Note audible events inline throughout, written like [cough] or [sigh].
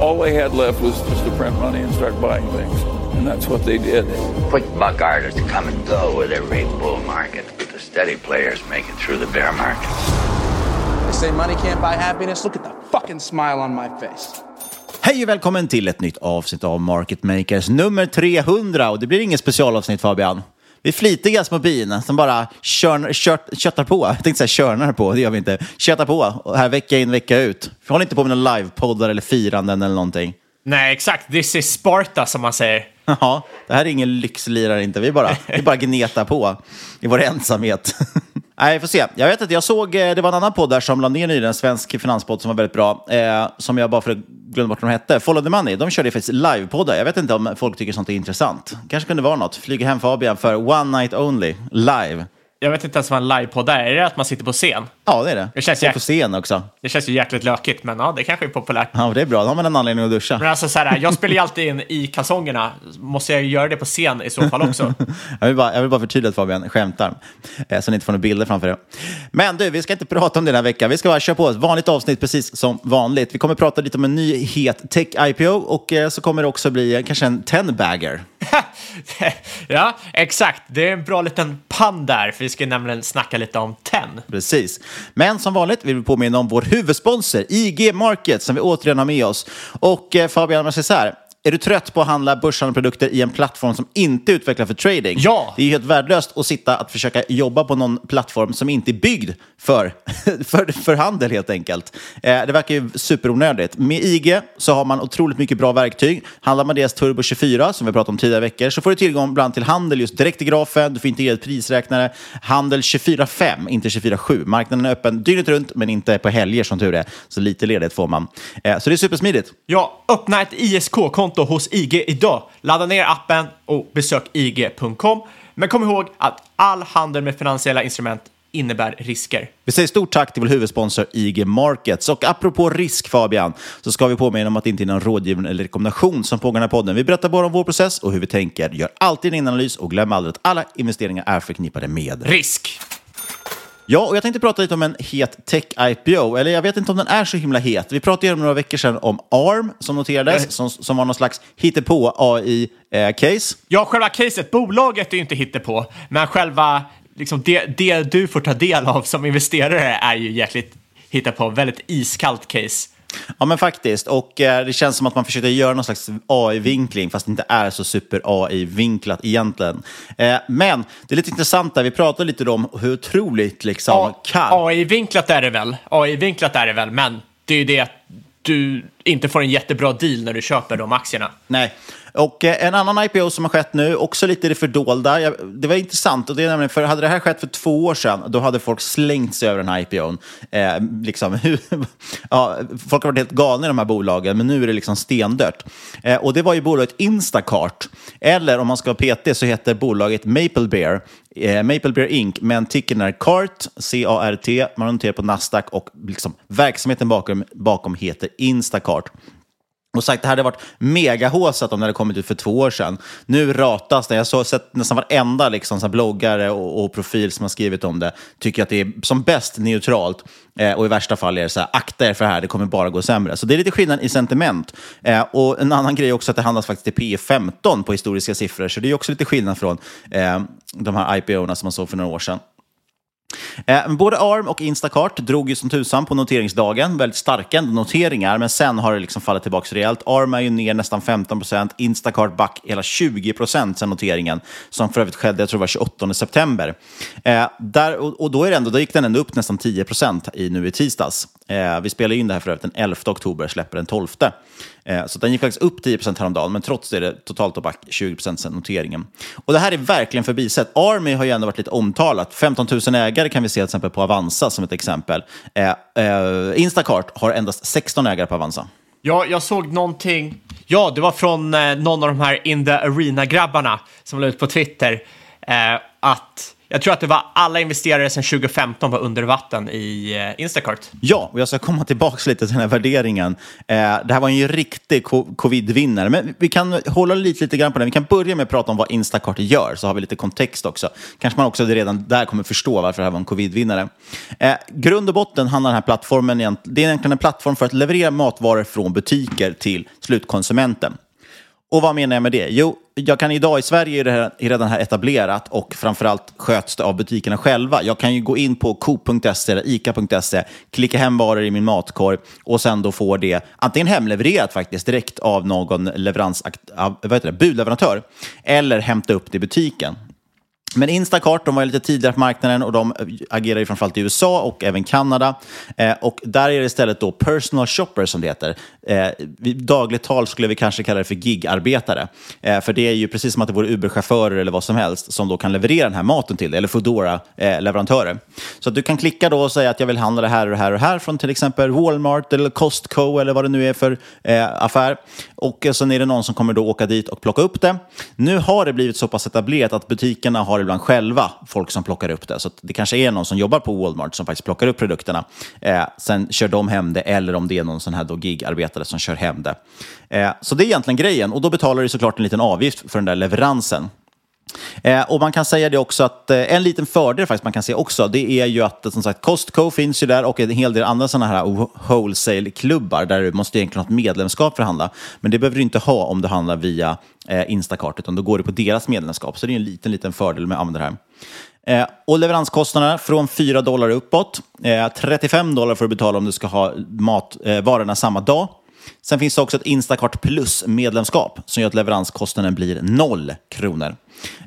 All they had left was just to print money and start buying things. And that's what they did. Quick buck artists come and go with every bull market, but the steady players make it through the bear market. They say money can't buy happiness. Look at the fucking smile on my face. Hej och välkommen till ett nytt avsnitt av Market Makers nummer 300. Och det blir inget specialavsnitt Fabian. Vi är flitiga små bin som bara kör, kört, köttar på. Jag tänkte säga körnar på, det gör vi inte. Köttar på och här vecka in vecka ut. Vi håller inte på med några livepoddar eller firanden eller någonting. Nej, exakt. This is Sparta, som man säger. Ja, det här är ingen lyxlirare inte. Vi bara, vi bara gnetar på i vår ensamhet. [laughs] Nej, vi får se. Jag vet att jag såg, eh, det var en annan podd där som lade ner nyligen, en svensk finanspodd som var väldigt bra, eh, som jag bara för att glömde bort vad de hette, Follow the Money. De körde faktiskt livepoddar. Jag vet inte om folk tycker sånt är intressant. Kanske kunde vara något. Flyga hem Fabian för One Night Only, live. Jag vet inte ens vad en livepodd är. Är det att man sitter på scen? Ja, det är det. Det känns, Och på scen också. det känns ju jäkligt lökigt, men ja, det kanske är populärt. Ja, det är bra. Då har man en anledning att duscha. Men alltså så här, jag spelar ju alltid in i kalsongerna. Måste jag göra det på scen i så fall också? [laughs] jag, vill bara, jag vill bara förtydliga att Fabian skämtar, eh, så ni inte får några bilder framför er. Men du, vi ska inte prata om det den här veckan. Vi ska bara köra på ett vanligt avsnitt precis som vanligt. Vi kommer prata lite om en ny het tech-IPO och eh, så kommer det också bli eh, kanske en 10-bagger. [laughs] [laughs] ja, exakt. Det är en bra liten pann där, för vi ska nämligen snacka lite om TEN. Precis. Men som vanligt vill vi påminna om vår huvudsponsor, IG Market, som vi återigen har med oss. Och eh, Fabian, jag säger så här. Är du trött på att handla börshandelsprodukter i en plattform som inte utvecklar för trading? Ja! Det är ju helt värdelöst att sitta att försöka jobba på någon plattform som inte är byggd för, [laughs] för, för handel helt enkelt. Eh, det verkar ju superonödigt. Med IG så har man otroligt mycket bra verktyg. Handlar man deras Turbo 24, som vi pratat om tidigare veckor, så får du tillgång bland till handel just direkt i grafen. Du får integrerad prisräknare. Handel 24-5, inte 24-7. Marknaden är öppen dygnet runt, men inte på helger som tur är. Så lite ledighet får man. Eh, så det är supersmidigt. Ja, öppna ett ISK-konto hos IG idag. Ladda ner appen och besök IG.com. Men kom ihåg att all handel med finansiella instrument innebär risker. Vi säger stort tack till vår huvudsponsor IG Markets. Och apropå risk Fabian, så ska vi påminna om att det inte är någon rådgivning eller rekommendation som pågår i den här podden. Vi berättar bara om vår process och hur vi tänker. Gör alltid en analys och glöm aldrig att alla investeringar är förknippade med risk. Ja, och jag tänkte prata lite om en het tech-IPO. Eller jag vet inte om den är så himla het. Vi pratade ju om några veckor sedan om ARM som noterades, som, som var någon slags hittepå AI-case. Ja, själva caset, bolaget är ju inte hittepå, men själva liksom det, det du får ta del av som investerare är ju jäkligt hittepå. Väldigt iskallt case. Ja, men faktiskt. Och eh, det känns som att man försöker göra någon slags AI-vinkling, fast det inte är så super AI-vinklat egentligen. Eh, men det är lite intressant där, vi pratade lite om hur otroligt liksom kan... AI-vinklat är det väl, AI-vinklat är det väl, men det är ju det att du inte får en jättebra deal när du köper de aktierna. Nej. Och eh, en annan IPO som har skett nu, också lite i det fördolda. Det var intressant, och det är nämligen för hade det här skett för två år sedan, då hade folk slängt sig över den här IPOn. Eh, liksom, [laughs] ja, folk har varit helt galna i de här bolagen, men nu är det liksom stendött. Eh, och det var ju bolaget Instacart, eller om man ska vara PT så heter bolaget Maple Bear, eh, Maple Bear Inc. Men ticken är CART, C-A-R-T, man har noterat på Nasdaq och liksom, verksamheten bakom, bakom heter Instacart. Och sagt, det hade varit megahåsat om det hade kommit ut för två år sedan. Nu ratas det. Jag har sett nästan varenda liksom, så här bloggare och, och profil som har skrivit om det. Tycker att det är som bäst neutralt. Eh, och i värsta fall är det så här, akta er för det här, det kommer bara gå sämre. Så det är lite skillnad i sentiment. Eh, och en annan grej är också att det handlas faktiskt till P 15 på historiska siffror. Så det är också lite skillnad från eh, de här IPO-erna som man såg för några år sedan. Eh, både ARM och Instacart drog ju som tusan på noteringsdagen. Väldigt starka noteringar, men sen har det liksom fallit tillbaka rejält. ARM är ju ner nästan 15 procent, Instacart back hela 20 procent sen noteringen, som för övrigt skedde, jag tror det var 28 september. Eh, där, och, och då, är det ändå, då gick den ändå upp nästan 10 procent i, nu i tisdags. Eh, vi spelar in det här för övrigt den 11 oktober, släpper den 12. Eh, så den gick faktiskt upp 10 häromdagen, men trots det är det totalt och back 20 procent sen noteringen. Och det här är verkligen förbisett. Army har ju ändå varit lite omtalat. 15 000 ägare kan vi se till exempel på Avanza som ett exempel. Eh, eh, Instacart har endast 16 ägare på Avanza. Ja, jag såg någonting. Ja, det var från någon av de här In the Arena-grabbarna som la ut på Twitter. Att jag tror att det var alla investerare sedan 2015 var under vatten i eh, Instacart. Ja, och jag ska komma tillbaka lite till den här värderingen. Eh, det här var ju en riktig covid-vinnare, men vi kan hålla lite, lite grann på den. Vi kan börja med att prata om vad Instacart gör, så har vi lite kontext också. Kanske man också redan där kommer förstå varför det här var en covid-vinnare. Eh, grund och botten handlar den här plattformen, det är egentligen en plattform för att leverera matvaror från butiker till slutkonsumenten. Och vad menar jag med det? Jo, jag kan idag i Sverige är det här, är redan här etablerat och framförallt sköts det av butikerna själva. Jag kan ju gå in på coop.se eller ica.se, klicka hem varor i min matkorg och sen då få det antingen hemlevererat faktiskt direkt av någon leverans, av, vad heter det, budleverantör eller hämta upp det i butiken. Men Instacart, de var lite tidigare på marknaden och de agerar ju framförallt i USA och även Kanada. Eh, och där är det istället då personal shoppers som det heter. Eh, I dagligt tal skulle vi kanske kalla det för gigarbetare. Eh, för det är ju precis som att det vore Uber-chaufförer eller vad som helst som då kan leverera den här maten till dig, eller Foodora-leverantörer. Eh, så att du kan klicka då och säga att jag vill handla det här och det här och det här från till exempel Walmart eller Costco eller vad det nu är för eh, affär. Och eh, sen är det någon som kommer då åka dit och plocka upp det. Nu har det blivit så pass etablerat att butikerna har ibland själva folk som plockar upp det. Så att det kanske är någon som jobbar på Walmart som faktiskt plockar upp produkterna. Eh, sen kör de hem det, eller om det är någon sån här då gigarbetare som kör hem det. Eh, så det är egentligen grejen. Och då betalar du såklart en liten avgift för den där leveransen. Eh, och man kan säga det också att eh, en liten fördel faktiskt man kan se också, det är ju att som sagt Costco finns ju där och en hel del andra sådana här wholesale-klubbar där du måste egentligen ha ett medlemskap för att handla. Men det behöver du inte ha om du handlar via eh, Instacart, utan då går du på deras medlemskap. Så det är en liten, liten fördel med att använda det här. Eh, och leveranskostnaderna från 4 dollar uppåt. Eh, 35 dollar får du betala om du ska ha mat, eh, varorna samma dag. Sen finns det också ett Instacart Plus-medlemskap som gör att leveranskostnaden blir 0 kronor.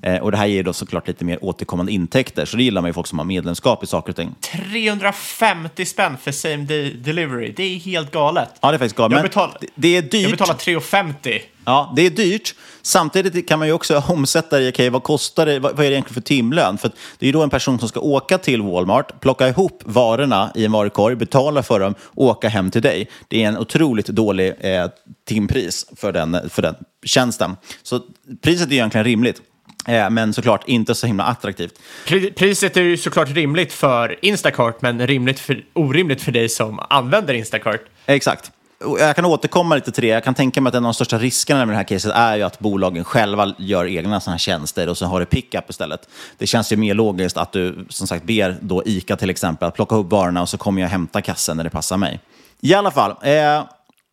Eh, och Det här ger då såklart lite mer återkommande intäkter, så det gillar man ju folk som har medlemskap i saker och ting. 350 spänn för same day delivery. Det är helt galet. Ja, det är faktiskt galet. Jag betal- det- det är dyrt. Jag betalar 350. Ja, det är dyrt. Samtidigt kan man ju också omsätta det i, okej, vad kostar det, vad, vad är det egentligen för timlön? För det är ju då en person som ska åka till Walmart, plocka ihop varorna i en varukorg, betala för dem åka hem till dig. Det är en otroligt dålig eh, timpris för den, för den tjänsten. Så priset är egentligen rimligt. Eh, men såklart inte så himla attraktivt. Pri- Priset är ju såklart rimligt för Instacart, men rimligt för, orimligt för dig som använder Instacart. Exakt. jag kan återkomma lite till det. Jag kan tänka mig att en av de största riskerna med det här caset är ju att bolagen själva gör egna sådana här tjänster och så har det pickup istället. Det känns ju mer logiskt att du som sagt ber då ICA till exempel att plocka upp varorna och så kommer jag hämta kassen när det passar mig. I alla fall. Eh,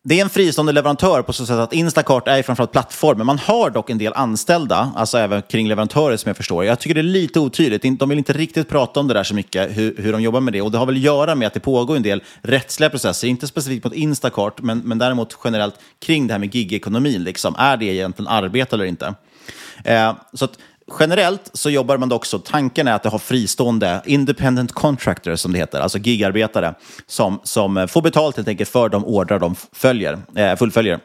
det är en fristående leverantör på så sätt att Instacart är framförallt plattformen. Man har dock en del anställda, alltså även kring leverantörer som jag förstår. Jag tycker det är lite otydligt. De vill inte riktigt prata om det där så mycket, hur, hur de jobbar med det. Och det har väl att göra med att det pågår en del rättsliga processer, inte specifikt mot Instacart, men, men däremot generellt kring det här med gigekonomin. Liksom. Är det egentligen arbete eller inte? Eh, så att generellt så jobbar man också, tanken är att det har fristående independent contractors som det heter, alltså gigarbetare som, som får betalt helt enkelt för de ordrar de följer, eh, fullföljer.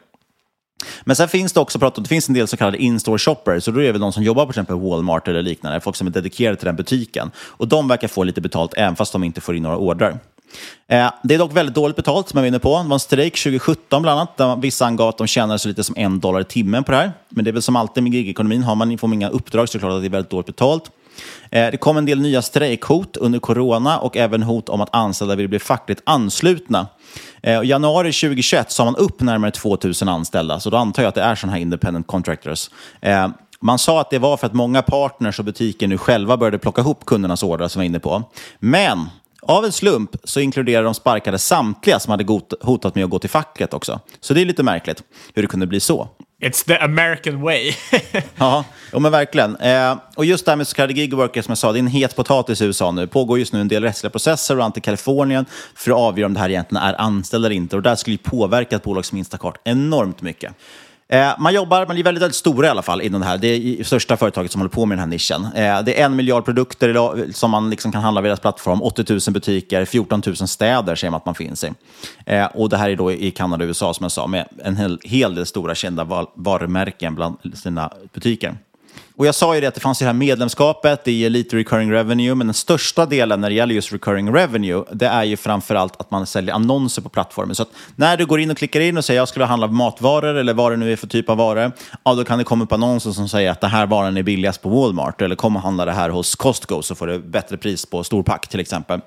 Men sen finns det också, det finns en del så kallade in-store shoppers, så då är det väl de som jobbar på till exempel Walmart eller liknande, folk som är dedikerade till den butiken. Och de verkar få lite betalt även fast de inte får in några ordrar. Eh, det är dock väldigt dåligt betalt, som jag var inne på. Det var en strejk 2017 bland annat, där vissa angav att de tjänade så lite som en dollar i timmen på det här. Men det är väl som alltid med gigekonomin, har man, får man inga uppdrag så är det klart att det är väldigt dåligt betalt. Eh, det kom en del nya strejkhot under corona och även hot om att anställda vill bli fackligt anslutna. Eh, I januari 2021 sa man upp närmare 2000 anställda, så då antar jag att det är sådana här independent contractors. Eh, man sa att det var för att många partners och butiker nu själva började plocka ihop kundernas ordrar som jag var inne på. Men av en slump så inkluderar de sparkade samtliga som hade hotat med att gå till facket också. Så det är lite märkligt hur det kunde bli så. It's the American way. [laughs] ja, men verkligen. Eh, och just det här med så kallade gigworkers, som jag sa, det är en het potatis i USA nu. Det pågår just nu en del rättsliga processer och i Kalifornien för att avgöra om det här egentligen är anställda eller inte. Och det här skulle ju påverka ett bolag som Instacart enormt mycket. Eh, man jobbar, man är väldigt, väldigt stora i alla fall inom det här. Det är det största företaget som håller på med den här nischen. Eh, det är en miljard produkter eh, som man liksom kan handla via deras plattform. 80 000 butiker, 14 000 städer säger man att man finns i. Eh, och det här är då i Kanada och USA som jag sa, med en hel, hel del stora kända varumärken bland sina butiker. Och jag sa ju det att det fanns det här medlemskapet, det ger lite recurring revenue, men den största delen när det gäller just recurring revenue, det är ju framförallt att man säljer annonser på plattformen. Så att när du går in och klickar in och säger jag skulle handla matvaror eller vad det nu är för typ av varor, ja då kan det komma upp annonser som säger att den här varan är billigast på Walmart eller kom och handla det här hos Costco så får du bättre pris på storpack till exempel.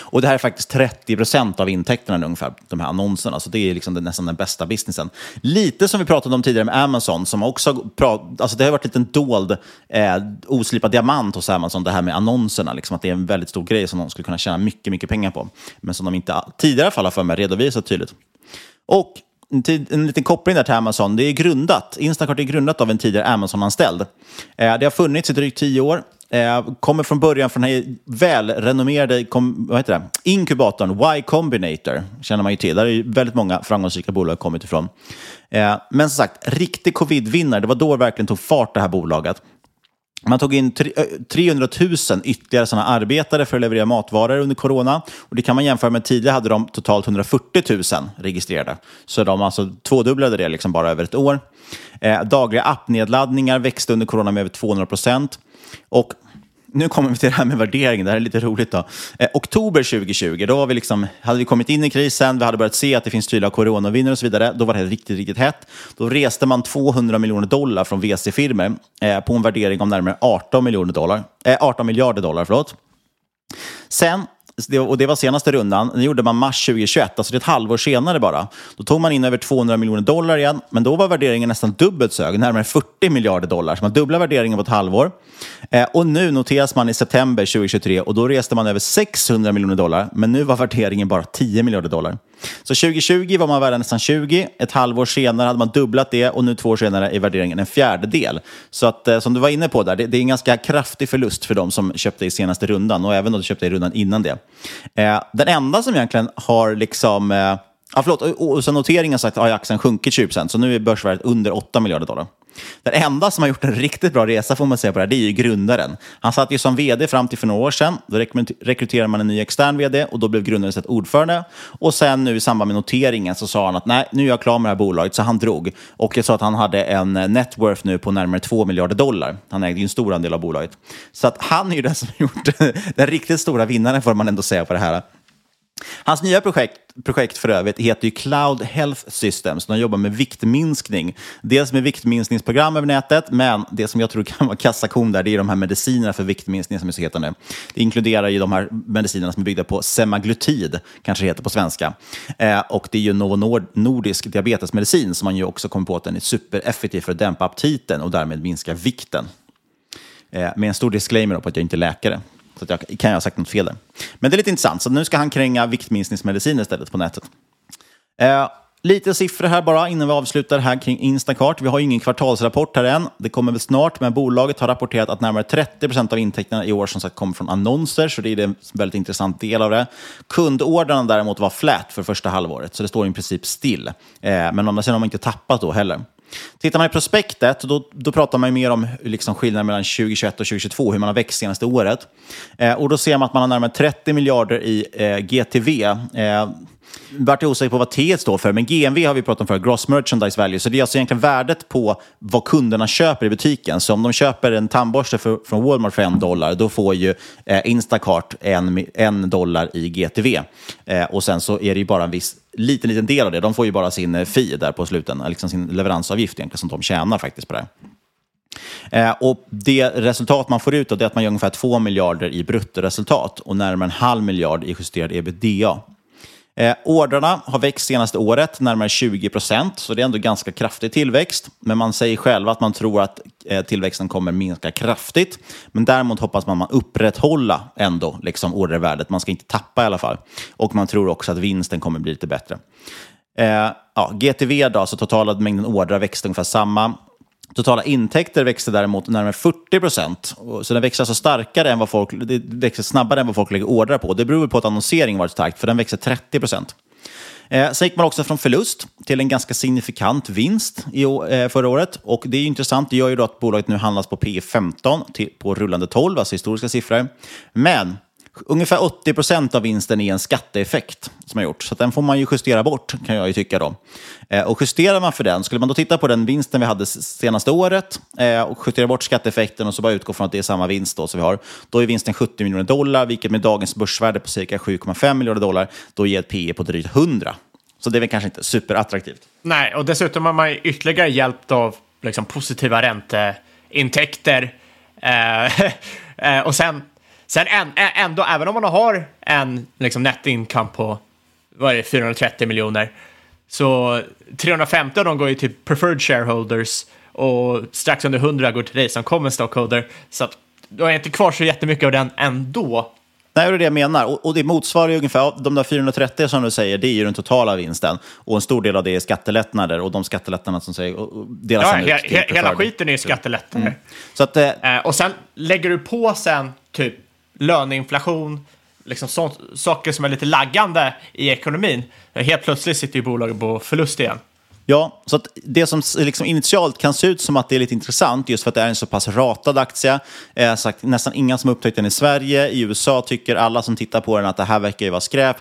Och det här är faktiskt 30 procent av intäkterna ungefär, de här annonserna. Så det är liksom nästan den bästa businessen. Lite som vi pratade om tidigare med Amazon, som också alltså det har varit en liten dold eh, oslipad diamant hos Amazon, det här med annonserna. Liksom, att det är en väldigt stor grej som de skulle kunna tjäna mycket, mycket pengar på. Men som de inte tidigare fall har för mig redovisat tydligt. Och en liten koppling där till Amazon. Det är grundat, Instacart är grundat av en tidigare Amazon-anställd. Eh, det har funnits i drygt tio år. Eh, kommer från början från den här välrenommerade vad heter det? inkubatorn Y Combinator. känner man ju till. Där är väldigt många framgångsrika bolag kommit ifrån. Eh, men som sagt, riktig covid-vinnare. Det var då det verkligen tog fart det här bolaget. Man tog in 300 000 eh, ytterligare sådana arbetare för att leverera matvaror under corona. Och det kan man jämföra med tidigare hade de totalt 140 000 registrerade. Så de alltså tvådubblade det liksom bara över ett år. Eh, dagliga appnedladdningar växte under corona med över 200 procent. Och nu kommer vi till det här med värdering. Det här är lite roligt. då. Eh, oktober 2020, då vi liksom, hade vi kommit in i krisen, vi hade börjat se att det finns tydliga coronavinnare och så vidare. Då var det riktigt, riktigt hett. Då reste man 200 miljoner dollar från VC-firmor eh, på en värdering om närmare 18, miljoner dollar, eh, 18 miljarder dollar. Förlåt. Sen och det var senaste rundan. Det gjorde man mars 2021, alltså det är ett halvår senare bara. Då tog man in över 200 miljoner dollar igen, men då var värderingen nästan dubbelt så hög, närmare 40 miljarder dollar. Så man dubblar värderingen på ett halvår. Eh, och nu noteras man i september 2023 och då reste man över 600 miljoner dollar, men nu var värderingen bara 10 miljarder dollar. Så 2020 var man värd nästan 20, ett halvår senare hade man dubblat det och nu två år senare är värderingen en fjärdedel. Så att, eh, som du var inne på där, det, det är en ganska kraftig förlust för de som köpte i senaste rundan och även de som köpte i rundan innan det. Eh, den enda som egentligen har liksom eh, Ja, förlåt, och, och sen noteringen sagt har aktien sjunkit 20%, så nu är börsvärdet under 8 miljarder dollar. Den enda som har gjort en riktigt bra resa får man säga på det här, det är ju grundaren. Han satt ju som vd fram till för några år sedan. Då rekryterade man en ny extern vd och då blev grundaren sett ordförande. Och sen nu i samband med noteringen så sa han att nej, nu är jag klar med det här bolaget, så han drog. Och jag sa att han hade en eh, net worth nu på närmare 2 miljarder dollar. Han ägde ju en stor andel av bolaget. Så att han är ju den som har gjort [laughs] den riktigt stora vinnaren, får man ändå säga på det här. Hans nya projekt, projekt för övrigt heter ju Cloud Health Systems. De jobbar med viktminskning. Dels med viktminskningsprogram över nätet, men det som jag tror kan vara kassakon där, det är de här medicinerna för viktminskning som är så heta nu. Det inkluderar ju de här medicinerna som är byggda på semaglutid, kanske det heter på svenska. Eh, och det är ju Novo Nord Nordisk diabetesmedicin som man ju också kommer på att den är supereffektiv för att dämpa aptiten och därmed minska vikten. Eh, med en stor disclaimer på att jag inte är läkare. Så att jag kan jag ha sagt något fel där. Men det är lite intressant, så nu ska han kränga viktminskningsmedicin istället på nätet. Eh, lite siffror här bara innan vi avslutar här kring Instacart. Vi har ju ingen kvartalsrapport här än. Det kommer väl snart, men bolaget har rapporterat att närmare 30 procent av intäkterna i år som sagt kommer från annonser, så det är en väldigt intressant del av det. Kundordrarna däremot var flat för första halvåret, så det står i princip still. Eh, men å andra sidan har man inte tappat då heller. Tittar man i prospektet, då, då pratar man mer om liksom skillnaden mellan 2021 och 2022, hur man har växt senaste året. Eh, och då ser man att man har närmare 30 miljarder i eh, GTV. Eh, vart jag osäker på vad T står för, men GMV har vi pratat om för, Gross Merchandise Value. Så det är alltså egentligen värdet på vad kunderna köper i butiken. Så om de köper en tandborste för, från Walmart för en dollar, då får ju eh, Instacart en, en dollar i GTV. Eh, och sen så är det ju bara en viss liten, liten del av det. De får ju bara sin eh, fi där på sluten, eh, liksom sin leveransavgift egentligen, som de tjänar faktiskt på det. Eh, och det resultat man får ut av det är att man gör ungefär 2 miljarder i bruttoresultat och närmare en halv miljard i justerad ebitda. Eh, ordrarna har växt senaste året, närmare 20 procent, så det är ändå ganska kraftig tillväxt. Men man säger själva att man tror att eh, tillväxten kommer minska kraftigt. Men däremot hoppas man man upprätthålla ändå liksom ordervärdet. Man ska inte tappa i alla fall. Och man tror också att vinsten kommer bli lite bättre. Eh, ja, GTV, då, så totala mängden ordrar växte ungefär samma. Totala intäkter växte däremot närmare 40 procent. Så den växer alltså starkare än vad folk, det växer snabbare än vad folk lägger ordrar på. Det beror på att annonsering varit starkt, för den växer 30 procent. Eh, sen gick man också från förlust till en ganska signifikant vinst i, eh, förra året. Och Det är intressant, det gör ju då att bolaget nu handlas på P 15 till, på rullande 12, alltså historiska siffror. Men Ungefär 80 procent av vinsten är en skatteeffekt som har gjorts. Så den får man ju justera bort, kan jag ju tycka. då. Eh, och justerar man för den, skulle man då titta på den vinsten vi hade senaste året eh, och justera bort skatteeffekten och så bara utgå från att det är samma vinst då som vi har, då är vinsten 70 miljoner dollar, vilket med dagens börsvärde på cirka 7,5 miljarder dollar, då ger ett PE på drygt 100. Så det är väl kanske inte superattraktivt. Nej, och dessutom har man ytterligare hjälpt av liksom, positiva ränteintäkter. Eh, [laughs] eh, och sen Sen ändå, även om man har en liksom, net income på vad är det, 430 miljoner, så 350 av dem går ju till preferred shareholders och strax under 100 går till dig som common stockholder. Så att du har inte kvar så jättemycket av den ändå. Nej, det är det jag menar. Och, och det motsvarar ju ungefär, de där 430 som du säger, det är ju den totala vinsten. Och en stor del av det är skattelättnader och de skattelättnaderna som säger, delas ja, he, he, Hela skiten är ju skattelättnader. Mm. Så att, eh, och sen lägger du på sen typ löneinflation, liksom sånt, saker som är lite laggande i ekonomin. Helt plötsligt sitter ju bolaget på förlust igen. Ja, så att det som liksom initialt kan se ut som att det är lite intressant just för att det är en så pass ratad aktie. Eh, sagt, nästan inga som upptäckt den i Sverige. I USA tycker alla som tittar på den att det här verkar ju vara skräp.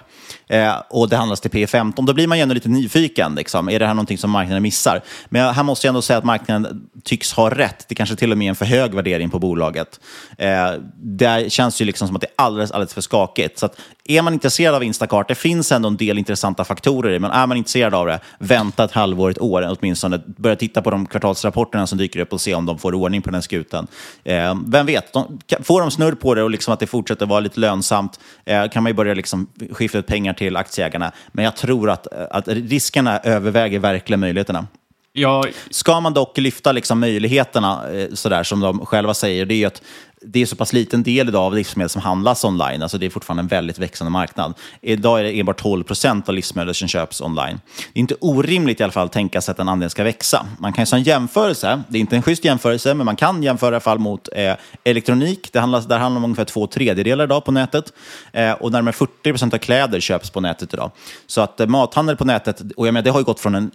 Eh, och det handlas till P15. Då blir man ju ändå lite nyfiken. Liksom. Är det här någonting som marknaden missar? Men här måste jag ändå säga att marknaden tycks ha rätt. Det kanske till och med är en för hög värdering på bolaget. Eh, det känns ju liksom som att det är alldeles, alldeles för skakigt. Så att är man intresserad av Instacart, det finns ändå en del intressanta faktorer i men är man intresserad av det, vänta ett halvår, ett år åtminstone. Börja titta på de kvartalsrapporterna som dyker upp och se om de får ordning på den skutan. Eh, vem vet, de, får de snurr på det och liksom att det fortsätter vara lite lönsamt eh, kan man ju börja liksom skifta ut pengar till aktieägarna. Men jag tror att, att riskerna överväger verkligen möjligheterna. Ja. Ska man dock lyfta liksom möjligheterna, eh, sådär som de själva säger, det är ju att det är så pass liten del idag av livsmedel som handlas online. Alltså det är fortfarande en väldigt växande marknad. Idag är det enbart 12 procent av livsmedel som köps online. Det är inte orimligt i alla fall att tänka sig att den andelen ska växa. Man kan ju en jämförelse, det är inte en schysst jämförelse, men man kan jämföra i alla fall mot eh, elektronik. Det handlas, där handlar om ungefär två tredjedelar idag på nätet. Eh, och närmare 40 procent av kläder köps på nätet idag. Så att eh, mathandel på nätet, och jag menar, det har ju gått från en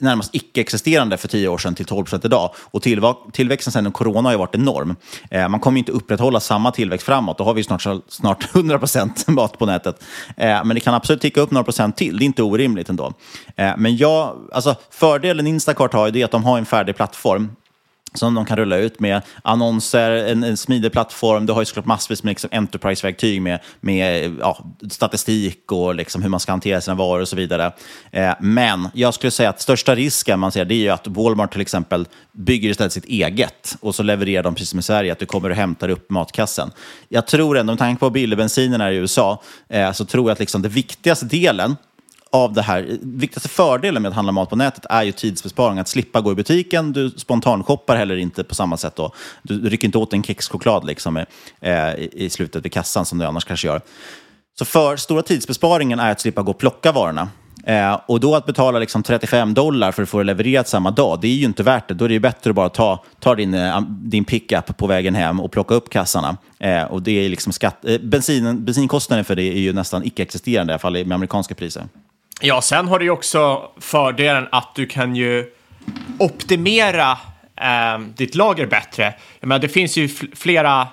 närmast icke-existerande för tio år sedan till 12 procent idag. Och tillväxten sedan corona har ju varit enorm. Eh, man kommer inte upprätthålla samma tillväxt framåt. Då har vi snart, snart [laughs] 100 procent mat på nätet. Eh, men det kan absolut ticka upp några procent till. Det är inte orimligt ändå. Eh, men jag, alltså, fördelen Instacart har är att de har en färdig plattform som de kan rulla ut med annonser, en, en smidig plattform. Du har ju såklart massvis med liksom enterprise-verktyg med, med ja, statistik och liksom hur man ska hantera sina varor och så vidare. Eh, men jag skulle säga att största risken man ser det är ju att Walmart till exempel bygger istället sitt eget och så levererar de precis som i Sverige, att du kommer och hämtar upp matkassen. Jag tror ändå, med tanke på billig bilbensinerna i USA, eh, så tror jag att liksom det viktigaste delen av det här, viktigaste fördelen med att handla mat på nätet är ju tidsbesparing. Att slippa gå i butiken, du spontanshoppar heller inte på samma sätt. Då. Du, du rycker inte åt en kexchoklad liksom, eh, i slutet vid kassan som du annars kanske gör. Så för stora tidsbesparingen är att slippa gå och plocka varorna. Eh, och då att betala liksom 35 dollar för att få det levererat samma dag, det är ju inte värt det. Då är det ju bättre att bara ta, ta din, eh, din pickup på vägen hem och plocka upp kassarna. Eh, och det är liksom skatt, eh, bensin, bensinkostnaden för det är ju nästan icke-existerande, i alla fall med amerikanska priser. Ja, sen har du ju också fördelen att du kan ju optimera eh, ditt lager bättre. Jag menar, det finns ju flera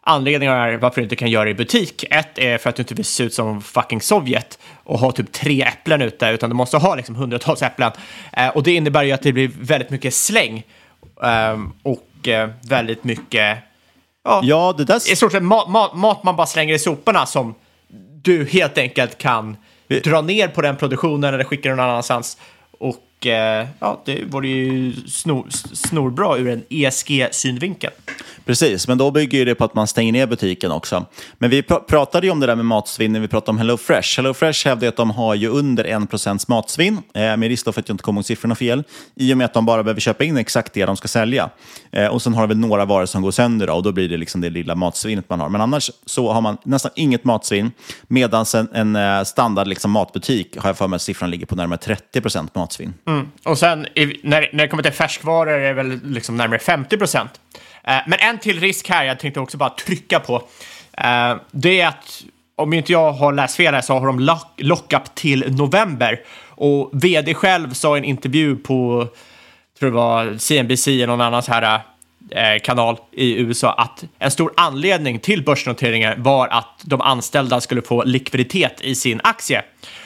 anledningar varför du inte kan göra det i butik. Ett är för att du inte vill se ut som fucking Sovjet och ha typ tre äpplen ute, utan du måste ha liksom hundratals äpplen. Eh, och det innebär ju att det blir väldigt mycket släng eh, och väldigt mycket Ja, ja det där... i stort sett mat, mat, mat man bara slänger i soporna som du helt enkelt kan dra ner på den produktionen eller skicka den någon annanstans. Och eh, ja, det vore ju snor, snorbra ur en ESG-synvinkel. Precis, men då bygger det på att man stänger ner butiken också. Men vi pr pratade ju om det där med matsvinn när vi pratade om HelloFresh. HelloFresh hävdar att de har ju under 1% matsvinn, eh, med risk för att jag inte kommer ihåg siffrorna fel, i och med att de bara behöver köpa in exakt det de ska sälja. Eh, och sen har de väl några varor som går sönder då, och då blir det liksom det lilla matsvinnet man har. Men annars så har man nästan inget matsvinn, medan en, en eh, standard liksom, matbutik har jag för mig att siffran ligger på närmare 30% matsvinn. Mm. Mm. Och sen i, när, när det kommer till färskvaror är det väl liksom närmare 50 procent. Eh, men en till risk här, jag tänkte också bara trycka på, eh, det är att om inte jag har läst fel här så har de lock, lockup till november. Och vd själv sa i en intervju på, tror det var CNBC eller någon annan så här eh, kanal i USA att en stor anledning till börsnoteringen var att de anställda skulle få likviditet i sin aktie.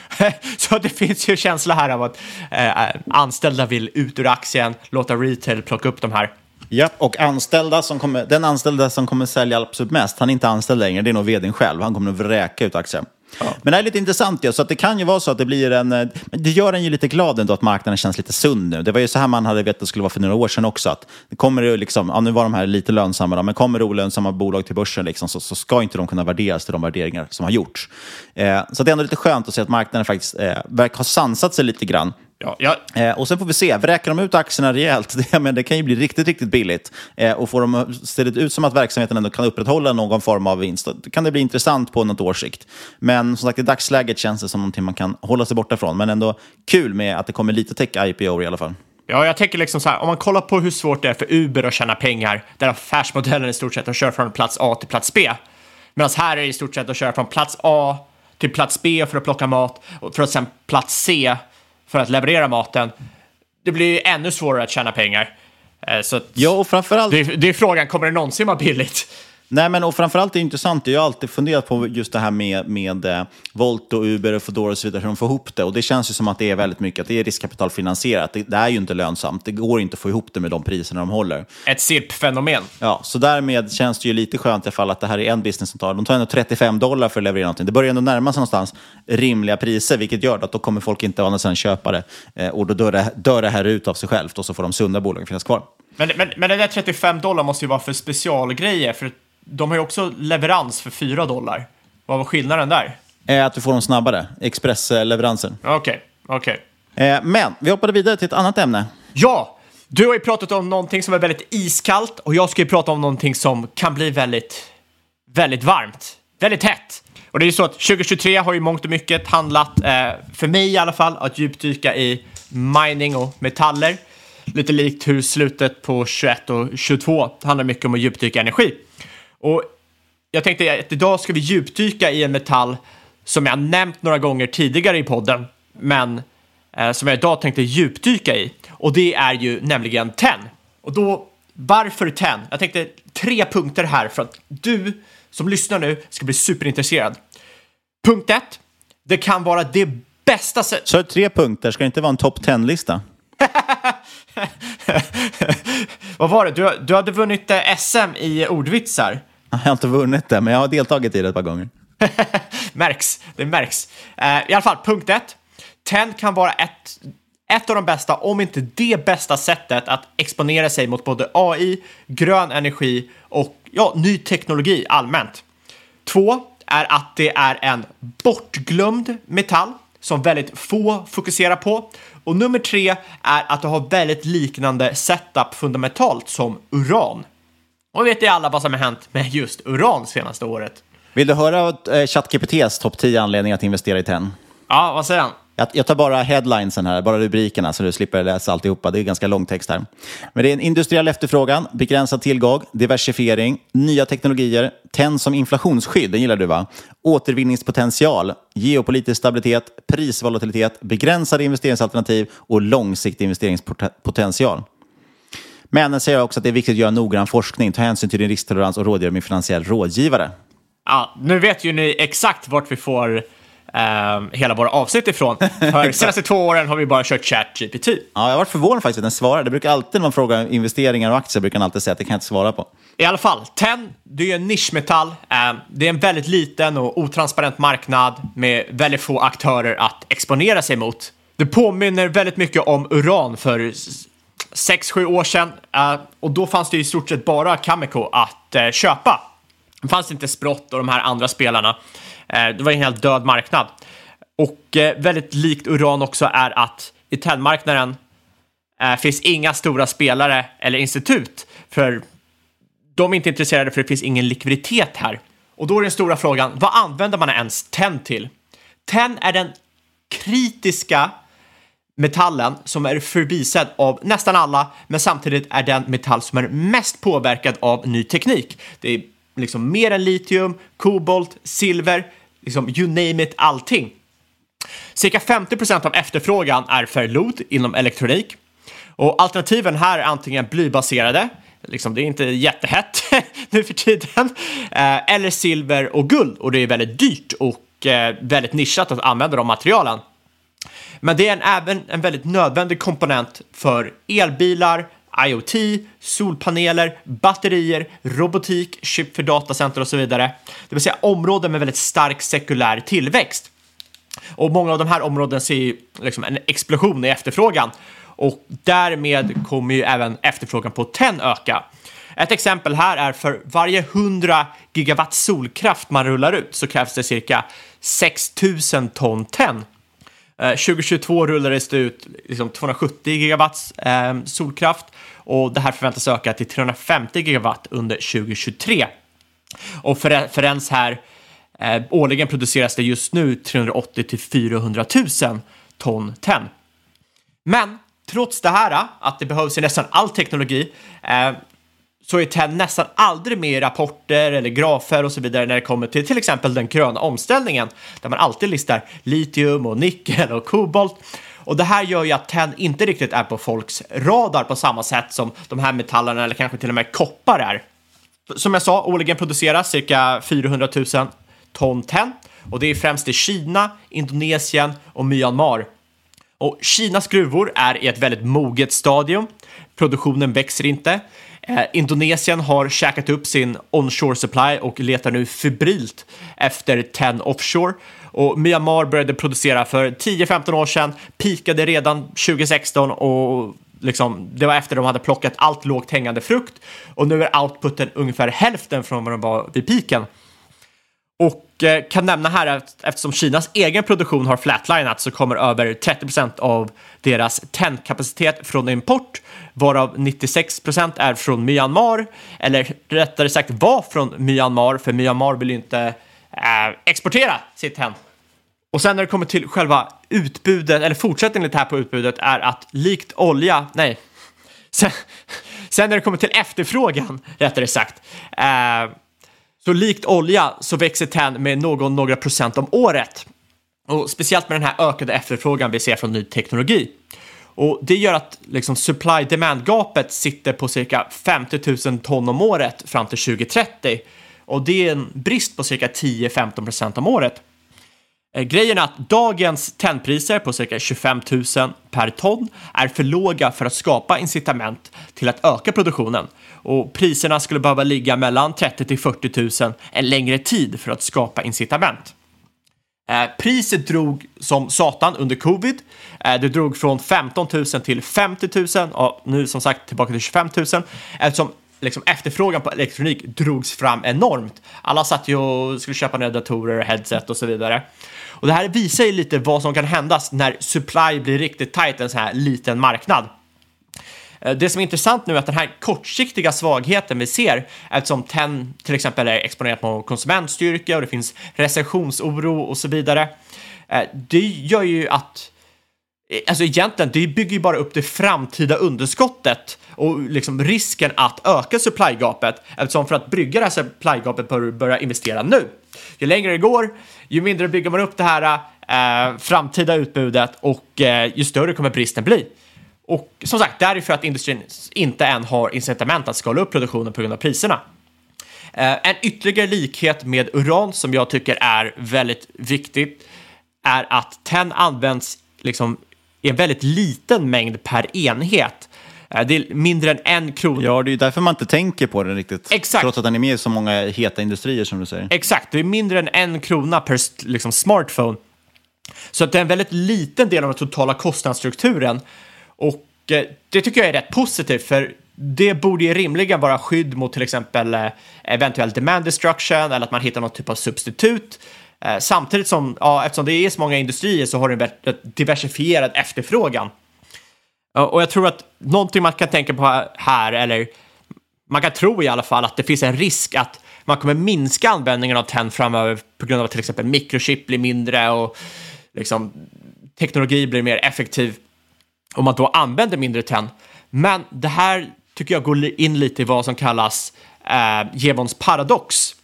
[laughs] så det finns ju känsla här av att eh, anställda vill ut ur aktien, låta retail plocka upp de här Ja, och anställda som kommer, den anställda som kommer sälja absolut mest, han är inte anställd längre, det är nog vdn själv. Han kommer att vräka ut aktien. Ja. Men det här är lite intressant, ja, så att det kan ju vara så att det blir en... Eh, det gör en ju lite glad ändå att marknaden känns lite sund nu. Det var ju så här man hade vetat att det skulle vara för några år sedan också. Att det kommer det liksom, ja, nu var de här lite lönsamma, då, men kommer det olönsamma bolag till börsen liksom, så, så, ska inte de kunna värderas till de värderingar som har gjorts. Eh, så det är ändå lite skönt att se att marknaden faktiskt eh, verkar ha sansat sig lite grann Ja, ja. Eh, och sen får vi se, vräker de ut aktierna rejält, [laughs] det, men det kan ju bli riktigt, riktigt billigt. Eh, och får de, ser det ut som att verksamheten ändå kan upprätthålla någon form av vinst, då kan det bli intressant på något års sikt. Men som sagt, i dagsläget känns det som någonting man kan hålla sig borta från. Men ändå kul med att det kommer lite tech-IPO i alla fall. Ja, jag tänker liksom så här, om man kollar på hur svårt det är för Uber att tjäna pengar, där affärsmodellen i stort sett att köra från plats A till plats B. Medan här är det i stort sett att köra från plats A till plats B för att plocka mat, och för att sen plats C för att leverera maten, det blir ännu svårare att tjäna pengar. Eh, så ja, och framförallt... det, det är frågan, kommer det någonsin vara billigt? Nej, men och framförallt är det intressant. Jag har alltid funderat på just det här med, med eh, Volt och Uber och Foodora och så vidare, hur de får ihop det. Och det känns ju som att det är väldigt mycket att det är riskkapitalfinansierat. Det, det är ju inte lönsamt. Det går inte att få ihop det med de priserna de håller. Ett SIRP-fenomen. Ja, så därmed känns det ju lite skönt i alla fall att det här är en business som tar, de tar ändå 35 dollar för att leverera någonting. Det börjar ändå närma sig någonstans rimliga priser, vilket gör att då kommer folk inte andra sidan köpa det. Eh, och då dör det, dör det här ut av sig självt och så får de sunda bolagen finnas kvar. Men, men, men det där 35 dollar måste ju vara för specialgrejer, för de har ju också leverans för 4 dollar. Vad var skillnaden där? Eh, att du får dem snabbare. Expressleveranser. Okej, okay, okej. Okay. Eh, men vi hoppade vidare till ett annat ämne. Ja! Du har ju pratat om någonting som är väldigt iskallt och jag ska ju prata om någonting som kan bli väldigt, väldigt varmt. Väldigt hett. Och det är ju så att 2023 har ju mångt och mycket handlat, eh, för mig i alla fall, att djupdyka i mining och metaller. Lite likt hur slutet på 21 och 22 handlar mycket om att djupdyka energi. Och jag tänkte att idag ska vi djupdyka i en metall som jag nämnt några gånger tidigare i podden, men eh, som jag idag tänkte djupdyka i. Och det är ju nämligen tenn. Och då, varför tenn? Jag tänkte tre punkter här för att du som lyssnar nu ska bli superintresserad. Punkt ett. Det kan vara det bästa sättet. Så tre punkter, ska det inte vara en topp 10-lista? [laughs] Vad var det? Du, du hade vunnit eh, SM i ordvitsar. Jag har inte vunnit det, men jag har deltagit i det ett par gånger. [laughs] märks, det märks. Eh, I alla fall, punkt ett. TEN kan vara ett, ett av de bästa, om inte det bästa sättet att exponera sig mot både AI, grön energi och ja, ny teknologi allmänt. Två är att det är en bortglömd metall som väldigt få fokuserar på. Och nummer tre är att det har väldigt liknande setup fundamentalt som uran. Och vet ju alla vad som har hänt med just uran senaste året. Vill du höra eh, ChatGPTs topp 10 anledningar att investera i TEN? Ja, vad säger han? Jag, jag tar bara headlinesen här, bara rubrikerna, så du slipper läsa alltihopa. Det är ganska lång text här. Men det är en industriell efterfrågan, begränsad tillgång, diversifiering, nya teknologier, TEN som inflationsskydd, den gillar du va? Återvinningspotential, geopolitisk stabilitet, prisvolatilitet, begränsade investeringsalternativ och långsiktig investeringspotential. Men den säger också att det är viktigt att göra noggrann forskning, ta hänsyn till din risktolerans och rådgöra med finansiell rådgivare. Ja, nu vet ju ni exakt vart vi får eh, hela våra avsnitt ifrån. [laughs] För de senaste två åren har vi bara kört ChatGPT. Ja, jag varit förvånad faktiskt att den svarar. Det brukar alltid när man frågar investeringar och aktier brukar den alltid säga att det kan jag inte svara på. I alla fall, TEN, det är en nischmetall. Eh, det är en väldigt liten och otransparent marknad med väldigt få aktörer att exponera sig mot. Det påminner väldigt mycket om uran för 6-7 år sedan eh, och då fanns det i stort sett bara Cameco att eh, köpa. Det fanns inte Sprott och de här andra spelarna. Eh, det var en helt död marknad. Och eh, väldigt likt uran också är att i tändmarknaden eh, finns inga stora spelare eller institut, för de är inte intresserade för det finns ingen likviditet här. Och då är den stora frågan, vad använder man ens tenn till? Tenn är den kritiska metallen som är förbisedd av nästan alla, men samtidigt är den metall som är mest påverkad av ny teknik. Det är liksom mer än litium, kobolt, silver, liksom you name it, allting. Cirka 50 procent av efterfrågan är ferrot inom elektronik och alternativen här är antingen blybaserade, liksom det är inte jättehett [laughs] nu för tiden, eh, eller silver och guld och det är väldigt dyrt och eh, väldigt nischat att använda de materialen. Men det är en, även en väldigt nödvändig komponent för elbilar, IoT, solpaneler, batterier, robotik, chip för datacenter och så vidare. Det vill säga områden med väldigt stark sekulär tillväxt. Och många av de här områdena ser ju liksom en explosion i efterfrågan och därmed kommer ju även efterfrågan på TEN öka. Ett exempel här är för varje 100 gigawatt solkraft man rullar ut så krävs det cirka 6000 ton TEN Eh, 2022 rullades det ut liksom 270 gigawatt eh, solkraft och det här förväntas öka till 350 gigawatt under 2023. Och för referens här, eh, årligen produceras det just nu 380 till 400 000 ton tenn. Men trots det här, eh, att det behövs i nästan all teknologi, eh, så är TEN nästan aldrig med i rapporter eller grafer och så vidare när det kommer till till exempel den gröna omställningen där man alltid listar litium och nickel och kobolt. Och det här gör ju att TEN inte riktigt är på folks radar på samma sätt som de här metallerna eller kanske till och med koppar är. Som jag sa, årligen produceras cirka 400 000 ton TEN och det är främst i Kina, Indonesien och Myanmar. Och Kinas gruvor är i ett väldigt moget stadium. Produktionen växer inte. Eh, Indonesien har käkat upp sin onshore supply och letar nu febrilt efter 10 offshore. Och Myanmar började producera för 10-15 år sedan, pikade redan 2016 och liksom, det var efter de hade plockat allt lågt hängande frukt och nu är outputen ungefär hälften från vad de var vid piken. Och eh, kan nämna här att eftersom Kinas egen produktion har flatlinat så kommer över 30 procent av deras tändkapacitet från import, varav 96 procent är från Myanmar, eller rättare sagt var från Myanmar, för Myanmar vill ju inte eh, exportera sitt tenn. Och sen när det kommer till själva utbudet, eller fortsättningen lite här på utbudet, är att likt olja, nej, sen, sen när det kommer till efterfrågan, rättare sagt, eh, så likt olja så växer tenn med någon några procent om året. Och speciellt med den här ökade efterfrågan vi ser från ny teknologi. Och det gör att liksom, supply-demand-gapet sitter på cirka 50 000 ton om året fram till 2030. Och det är en brist på cirka 10-15 procent om året. Eh, grejen är att dagens tennpriser på cirka 25 000 per ton är för låga för att skapa incitament till att öka produktionen och priserna skulle behöva ligga mellan 30 till 40 000 en längre tid för att skapa incitament. Eh, priset drog som satan under covid. Eh, det drog från 15 000 till 50 000 och nu som sagt tillbaka till 25 000 eftersom liksom, efterfrågan på elektronik drogs fram enormt. Alla satt ju och skulle köpa nya datorer, headset och så vidare. Och det här visar ju lite vad som kan hända när supply blir riktigt tight, en sån här liten marknad. Eh, det som är intressant nu är att den här kortsiktiga svagheten vi ser, eftersom TEN till exempel är exponerat mot konsumentstyrka och det finns recessionsoro och så vidare, eh, det gör ju att eh, Alltså egentligen, det bygger ju bara upp det framtida underskottet och liksom risken att öka supply-gapet eftersom för att brygga det här supply-gapet bör du börja investera nu. Ju längre det går, ju mindre bygger man upp det här eh, framtida utbudet och eh, ju större kommer bristen bli. Och som sagt, det är för att industrin inte än har incitament att skala upp produktionen på grund av priserna. Eh, en ytterligare likhet med uran som jag tycker är väldigt viktigt är att TEN används liksom i en väldigt liten mängd per enhet. Eh, det är mindre än en krona. Ja, det är därför man inte tänker på den riktigt. Exakt. Trots att den är med i så många heta industrier som du säger. Exakt, det är mindre än en krona per liksom, smartphone. Så att det är en väldigt liten del av den totala kostnadsstrukturen. Och eh, det tycker jag är rätt positivt, för det borde ju rimligen vara skydd mot till exempel eh, eventuell demand destruction eller att man hittar någon typ av substitut. Eh, samtidigt som, ja, eftersom det är så många industrier så har det en diversifierad efterfrågan. Och jag tror att någonting man kan tänka på här, eller man kan tro i alla fall att det finns en risk att man kommer minska användningen av TEN framöver på grund av att till exempel mikrochip blir mindre och liksom, teknologi blir mer effektiv om man då använder mindre tenn. Men det här tycker jag går in lite i vad som kallas eh, Jevons paradox.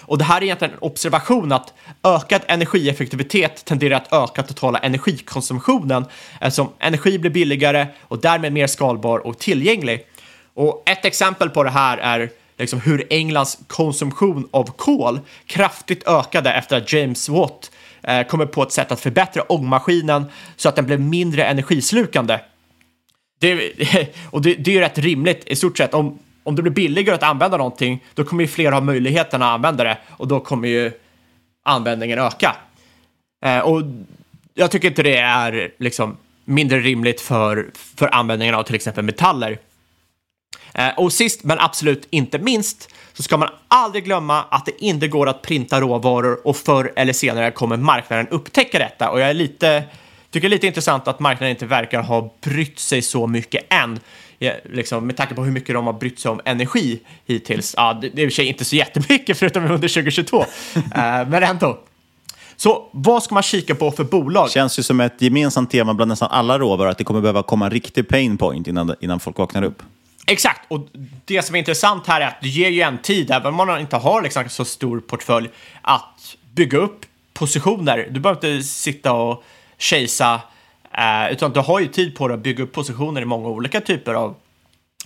Och det här är egentligen en observation att ökad energieffektivitet tenderar att öka totala energikonsumtionen eftersom energi blir billigare och därmed mer skalbar och tillgänglig. Och ett exempel på det här är liksom hur Englands konsumtion av kol kraftigt ökade efter att James Watt Eh, kommer på ett sätt att förbättra ångmaskinen så att den blev mindre energislukande. Det, [laughs] och det, det är ju rätt rimligt i stort sett. Om, om det blir billigare att använda någonting, då kommer ju fler ha möjligheten att använda det och då kommer ju användningen öka. Eh, och jag tycker inte det är liksom mindre rimligt för, för användningen av till exempel metaller. Eh, och sist men absolut inte minst så ska man aldrig glömma att det inte går att printa råvaror och förr eller senare kommer marknaden upptäcka detta. Och jag är lite, tycker det är lite intressant att marknaden inte verkar ha brytt sig så mycket än. Liksom, med tanke på hur mycket de har brytt sig om energi hittills. Ja, det, är i och för sig inte så jättemycket [laughs] förutom under 2022, eh, men ändå. Så vad ska man kika på för bolag? Känns ju som ett gemensamt tema bland nästan alla råvaror att det kommer behöva komma en riktig pain point innan, innan folk vaknar upp. Exakt, och det som är intressant här är att det ger ju en tid, även om man inte har liksom så stor portfölj, att bygga upp positioner. Du behöver inte sitta och chasea, eh, utan du har ju tid på dig att bygga upp positioner i många olika typer av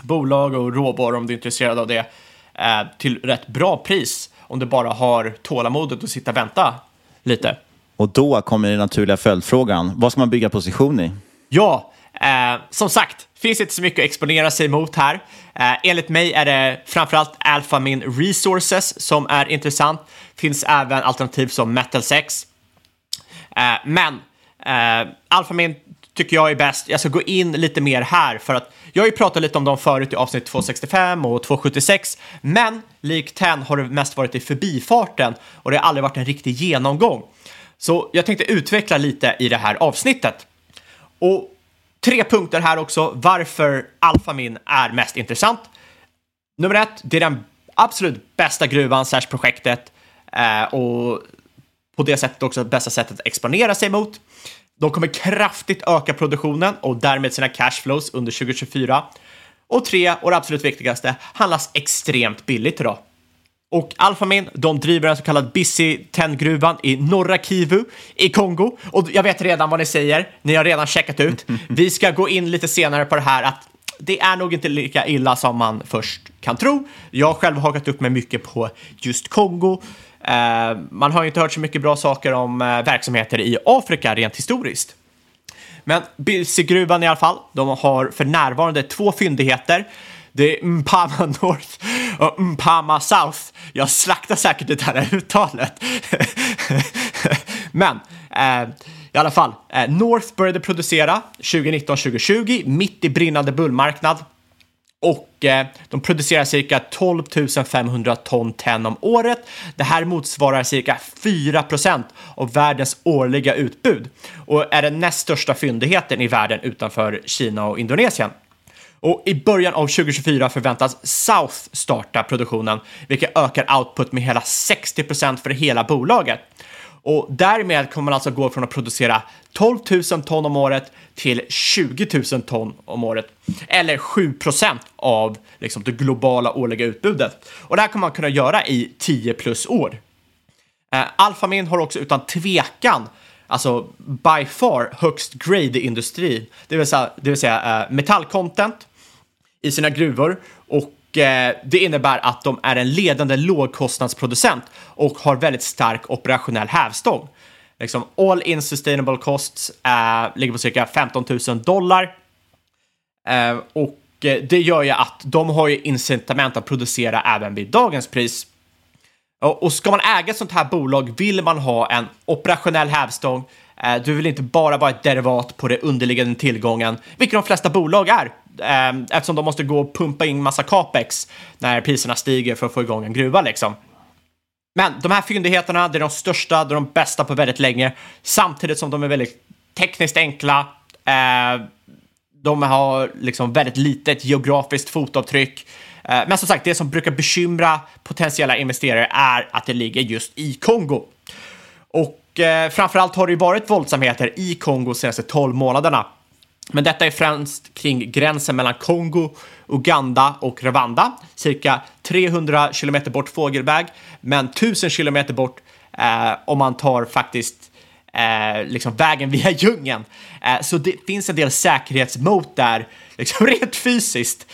bolag och råvaror om du är intresserad av det, eh, till rätt bra pris om du bara har tålamodet att sitta och vänta lite. Och då kommer den naturliga följdfrågan, vad ska man bygga position i? Ja, eh, som sagt, finns inte så mycket att exponera sig mot här. Eh, enligt mig är det framförallt Alphamin Resources som är intressant. Finns även alternativ som Metal 6. Eh, men eh, Alphamin tycker jag är bäst. Jag ska gå in lite mer här för att jag har ju pratat lite om dem förut i avsnitt 265 och 276, men likt 10 har det mest varit i förbifarten och det har aldrig varit en riktig genomgång. Så jag tänkte utveckla lite i det här avsnittet. Och Tre punkter här också varför Alphamin är mest intressant. Nummer ett, det är den absolut bästa gruvan särskilt projektet eh, och på det sättet också bästa sättet att exponera sig mot. De kommer kraftigt öka produktionen och därmed sina cashflows under 2024. Och tre, och det absolut viktigaste, handlas extremt billigt idag. Och Alphamin, de driver en så kallad Busy 10-gruvan i norra Kivu i Kongo. Och jag vet redan vad ni säger, ni har redan checkat ut. [laughs] Vi ska gå in lite senare på det här att det är nog inte lika illa som man först kan tro. Jag har själv hakat upp mig mycket på just Kongo. Eh, man har ju inte hört så mycket bra saker om eh, verksamheter i Afrika rent historiskt. Men Bilsigruvan i alla fall, de har för närvarande två fyndigheter. Det är Mpama North och Mpama South. Jag slaktar säkert det här uttalet. Men eh, i alla fall, eh, North började producera 2019-2020 mitt i brinnande bullmarknad. Och eh, de producerar cirka 12 500 ton tenn om året. Det här motsvarar cirka 4 procent av världens årliga utbud och är den näst största fyndigheten i världen utanför Kina och Indonesien. Och i början av 2024 förväntas South starta produktionen, vilket ökar output med hela 60 procent för hela bolaget. Och därmed kommer man alltså gå från att producera 12 000 ton om året till 20 000 ton om året. Eller 7 procent av liksom, det globala årliga utbudet. Och det här kommer man kunna göra i 10 plus år. Eh, Alphamin har också utan tvekan alltså by far högst grade i industrin, det vill säga, det vill säga uh, metallcontent i sina gruvor och Eh, det innebär att de är en ledande lågkostnadsproducent och har väldigt stark operationell hävstång. Liksom all in sustainable costs eh, ligger på cirka 15 000 dollar. eh, och eh, det gör ju att de har ju incitament att producera även vid dagens pris. Och ska man äga ett sånt här bolag vill man ha en operationell hävstång. Eh, du vill inte bara vara ett derivat på det underliggande tillgången, vilket de flesta bolag är. Eh, eftersom de måste gå och pumpa in massa capex när priserna stiger för att få igång en gruva liksom. Men de här fyndigheterna, det är de största, det är de bästa på väldigt länge, samtidigt som de är väldigt tekniskt enkla. Eh, de har liksom väldigt litet geografiskt fotavtryck. Men som sagt, det som brukar bekymra potentiella investerare är att det ligger just i Kongo. Och eh, framförallt har det ju varit våldsamheter i Kongo de senaste 12 månaderna. Men detta är främst kring gränsen mellan Kongo, Uganda och Rwanda, cirka 300 kilometer bort fågelväg, men 1000 kilometer bort eh, om man tar faktiskt eh, liksom vägen via djungeln. Eh, så det finns en del säkerhetsmot där, liksom [laughs] rent fysiskt.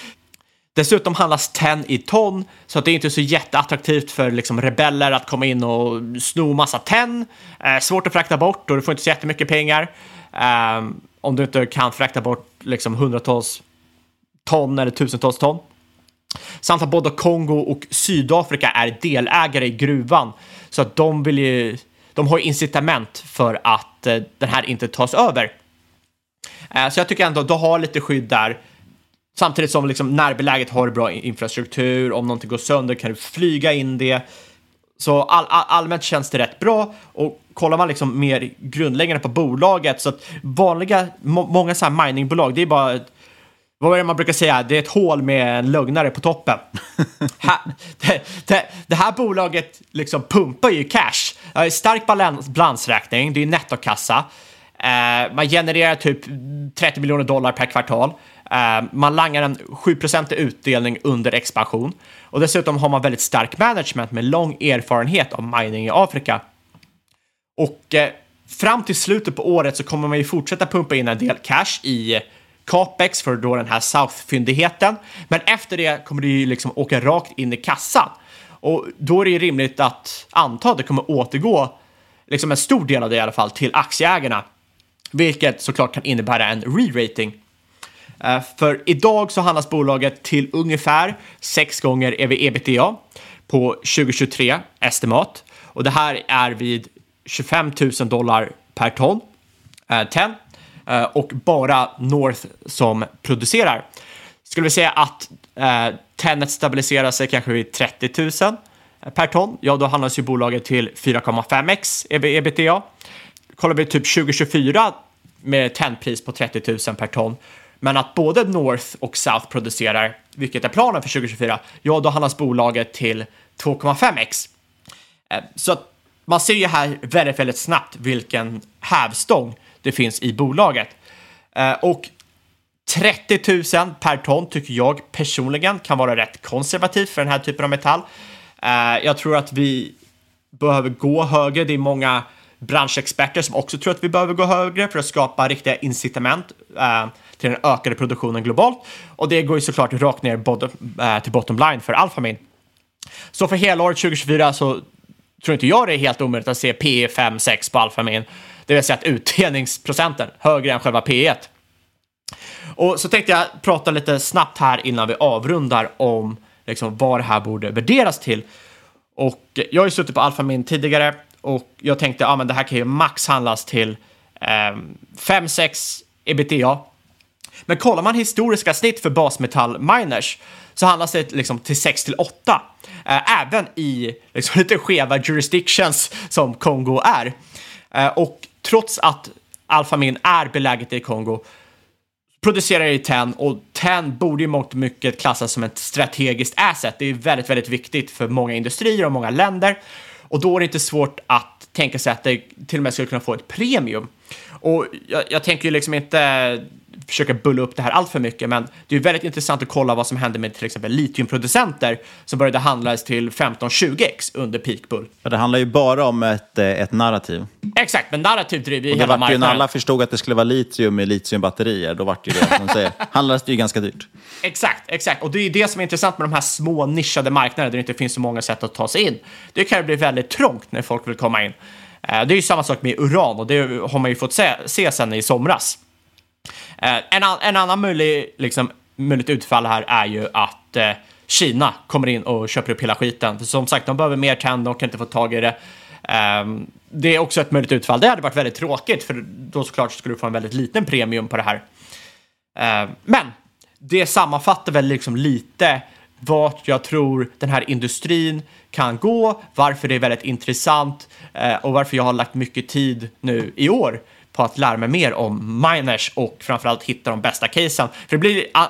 Dessutom handlas tenn i ton, så att det är inte så jätteattraktivt för liksom, rebeller att komma in och sno massa tenn. Eh, svårt att frakta bort och du får inte så jättemycket pengar. Eh, om du inte kan frakta bort liksom hundratals ton eller tusentals ton. Samt att både Kongo och Sydafrika är delägare i gruvan så att de vill ju, de har incitament för att eh, den här inte tas över. Eh, så jag tycker ändå att du har lite skydd där. Samtidigt som liksom närbeläget har bra infrastruktur, om någonting går sönder kan du flyga in det. Så all, all, allmänt känns det rätt bra och kollar man liksom mer grundläggande på bolaget så att vanliga, må, många så här miningbolag, det är bara vad är det man brukar säga? Det är ett hål med en lögnare på toppen. [laughs] ha, det, det, det, här bolaget liksom pumpar ju cash. Det har stark balans, balansräkning, det är nettokassa. Eh, man genererar typ 30 miljoner dollar per kvartal. Eh, man langar en 7% utdelning under expansion. Och dessutom har man väldigt stark management med lång erfarenhet av mining i Afrika. Och eh, fram till slutet på året så kommer man ju fortsätta pumpa in en del cash i capex för då den här South-fyndigheten. Men efter det kommer det ju liksom åka rakt in i kassan. Och då är det ju rimligt att anta att det kommer återgå, liksom en stor del av det i alla fall, till aktieägarna. Vilket såklart kan innebära en re-rating. Eh, för idag så handlas bolaget till ungefär 6 gånger ev-ebitda på 2023 estimat. Och det här är vid 25 000 dollar per ton eh, ten, eh, och bara North som producerar. Skulle vi säga att eh, tennet stabiliserar sig kanske vid 30 000 eh, per ton, ja då handlas ju bolaget till 4,5x ebitda. Kollar vi typ 2024 med tennpris på 30 000 per ton, men att både North och South producerar, vilket är planen för 2024, ja då handlas bolaget till 2,5x. Eh, så att man ser ju här väldigt, väldigt snabbt vilken hävstång det finns i bolaget. Eh, och 30 000 per ton tycker jag personligen kan vara rätt konservativt för den här typen av metall. Eh, jag tror att vi behöver gå högre. Det är många branschexperter som också tror att vi behöver gå högre för att skapa riktiga incitament eh, till den ökade produktionen globalt. Och det går ju såklart rakt ner bottom, eh, till bottom line för Alphamin. Så för hela året 2024 så tror inte jag det är helt omöjligt att se P 5-6 på Alphamin. Det vill säga att utdelningsprocenten högre än själva P 1 Och så tänkte jag prata lite snabbt här innan vi avrundar om liksom, vad det här borde värderas till. Och jag har ju suttit på Alphamin tidigare och jag tänkte att ah, det här kan ju max handlas till eh, 5-6 ebitda. Men kollar man historiska snitt för basmetall-miners så handlas det liksom till 6 till 8. Eh, även i liksom, [laughs] lite skeva jurisdictions som Kongo är. Eh, och trots att Alphamin är beläget i Kongo producerar i TEN och TEN borde i mångt och mycket klassas som ett strategiskt asset. Det är väldigt, väldigt viktigt för många industrier och många länder och då är det inte svårt att tänka sig att det till och med skulle kunna få ett premium. Och jag, jag tänker ju liksom inte försöka bulla upp det här allt för mycket, men det är väldigt intressant att kolla vad som hände med till exempel litiumproducenter som började handlas till 15-20x under peak bull. Ja, det handlar ju bara om ett, eh, ett narrativ. Exakt, men narrativ driver ju hela marknaden. Och när alla förstod att det skulle vara litium i litiumbatterier, då vart det ju det, som säger, [laughs] handlades det ju ganska dyrt. Exakt, exakt. Och det är det som är intressant med de här små nischade marknaderna där det inte finns så många sätt att ta sig in. Det kan ju bli väldigt trångt när folk vill komma in. Eh, det är ju samma sak med uran och det har man ju fått se, se sen i somras. Eh, en, en annan möjlig, liksom, möjligt utfall här är ju att eh, Kina kommer in och köper upp hela skiten. För som sagt, de behöver mer tenn, de kan inte få tag i det. Um, det är också ett möjligt utfall. Det hade varit väldigt tråkigt, för då såklart skulle du få en väldigt liten premium på det här. Um, men det sammanfattar väl liksom lite vart jag tror den här industrin kan gå, varför det är väldigt intressant uh, och varför jag har lagt mycket tid nu i år på att lära mig mer om miners och framförallt hitta de bästa casen. För det blir, ah,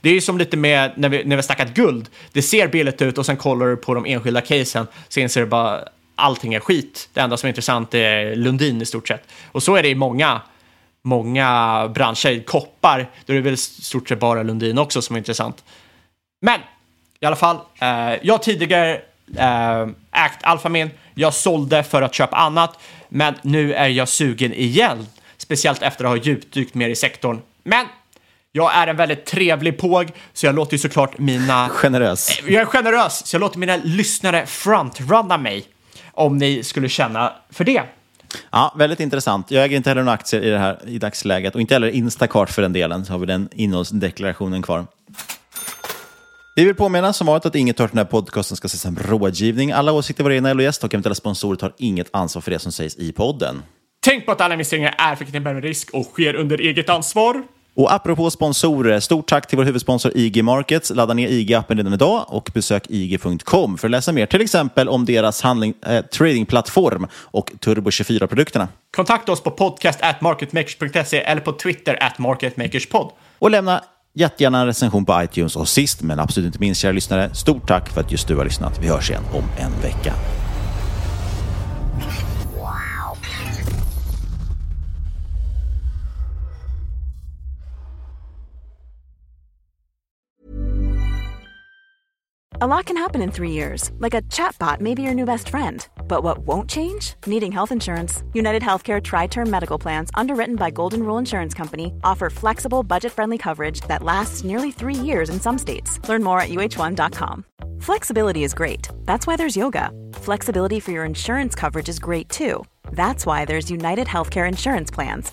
det är ju som lite med när vi, när vi snackat guld. Det ser billigt ut och sen kollar du på de enskilda casen så inser du bara allting är skit. Det enda som är intressant är Lundin i stort sett. Och så är det i många, många branscher. Koppar, då är det väl i stort sett bara Lundin också som är intressant. Men i alla fall, eh, jag har tidigare eh, ägt Alphamin. Jag sålde för att köpa annat, men nu är jag sugen igen. Speciellt efter att ha djupdykt mer i sektorn. Men jag är en väldigt trevlig påg, så jag låter ju såklart mina... Generös. Jag är generös, så jag låter mina lyssnare frontrunna mig om ni skulle känna för det. Ja, väldigt intressant. Jag äger inte heller några aktier i det här i dagsläget och inte heller Instacart för den delen, så har vi den innehållsdeklarationen kvar. Vi vill påminna som vanligt att inget hört den här podcasten ska ses som rådgivning. Alla åsikter, våra egna eller gäst och eventuella sponsorer tar inget ansvar för det som sägs i podden. Tänk på att alla investeringar är förknippade med risk och sker under eget ansvar. Och apropå sponsorer, stort tack till vår huvudsponsor IG Markets. Ladda ner IG-appen redan idag och besök IG.com för att läsa mer, till exempel om deras handling, eh, tradingplattform och Turbo24-produkterna. Kontakta oss på podcast at marketmakers.se eller på Twitter at marketmakerspod. Och lämna jättegärna en recension på iTunes. Och sist men absolut inte minst, kära lyssnare, stort tack för att just du har lyssnat. Vi hörs igen om en vecka. A lot can happen in three years, like a chatbot may be your new best friend. But what won't change? Needing health insurance. United Healthcare Tri Term Medical Plans, underwritten by Golden Rule Insurance Company, offer flexible, budget friendly coverage that lasts nearly three years in some states. Learn more at uh1.com. Flexibility is great. That's why there's yoga. Flexibility for your insurance coverage is great too. That's why there's United Healthcare Insurance Plans.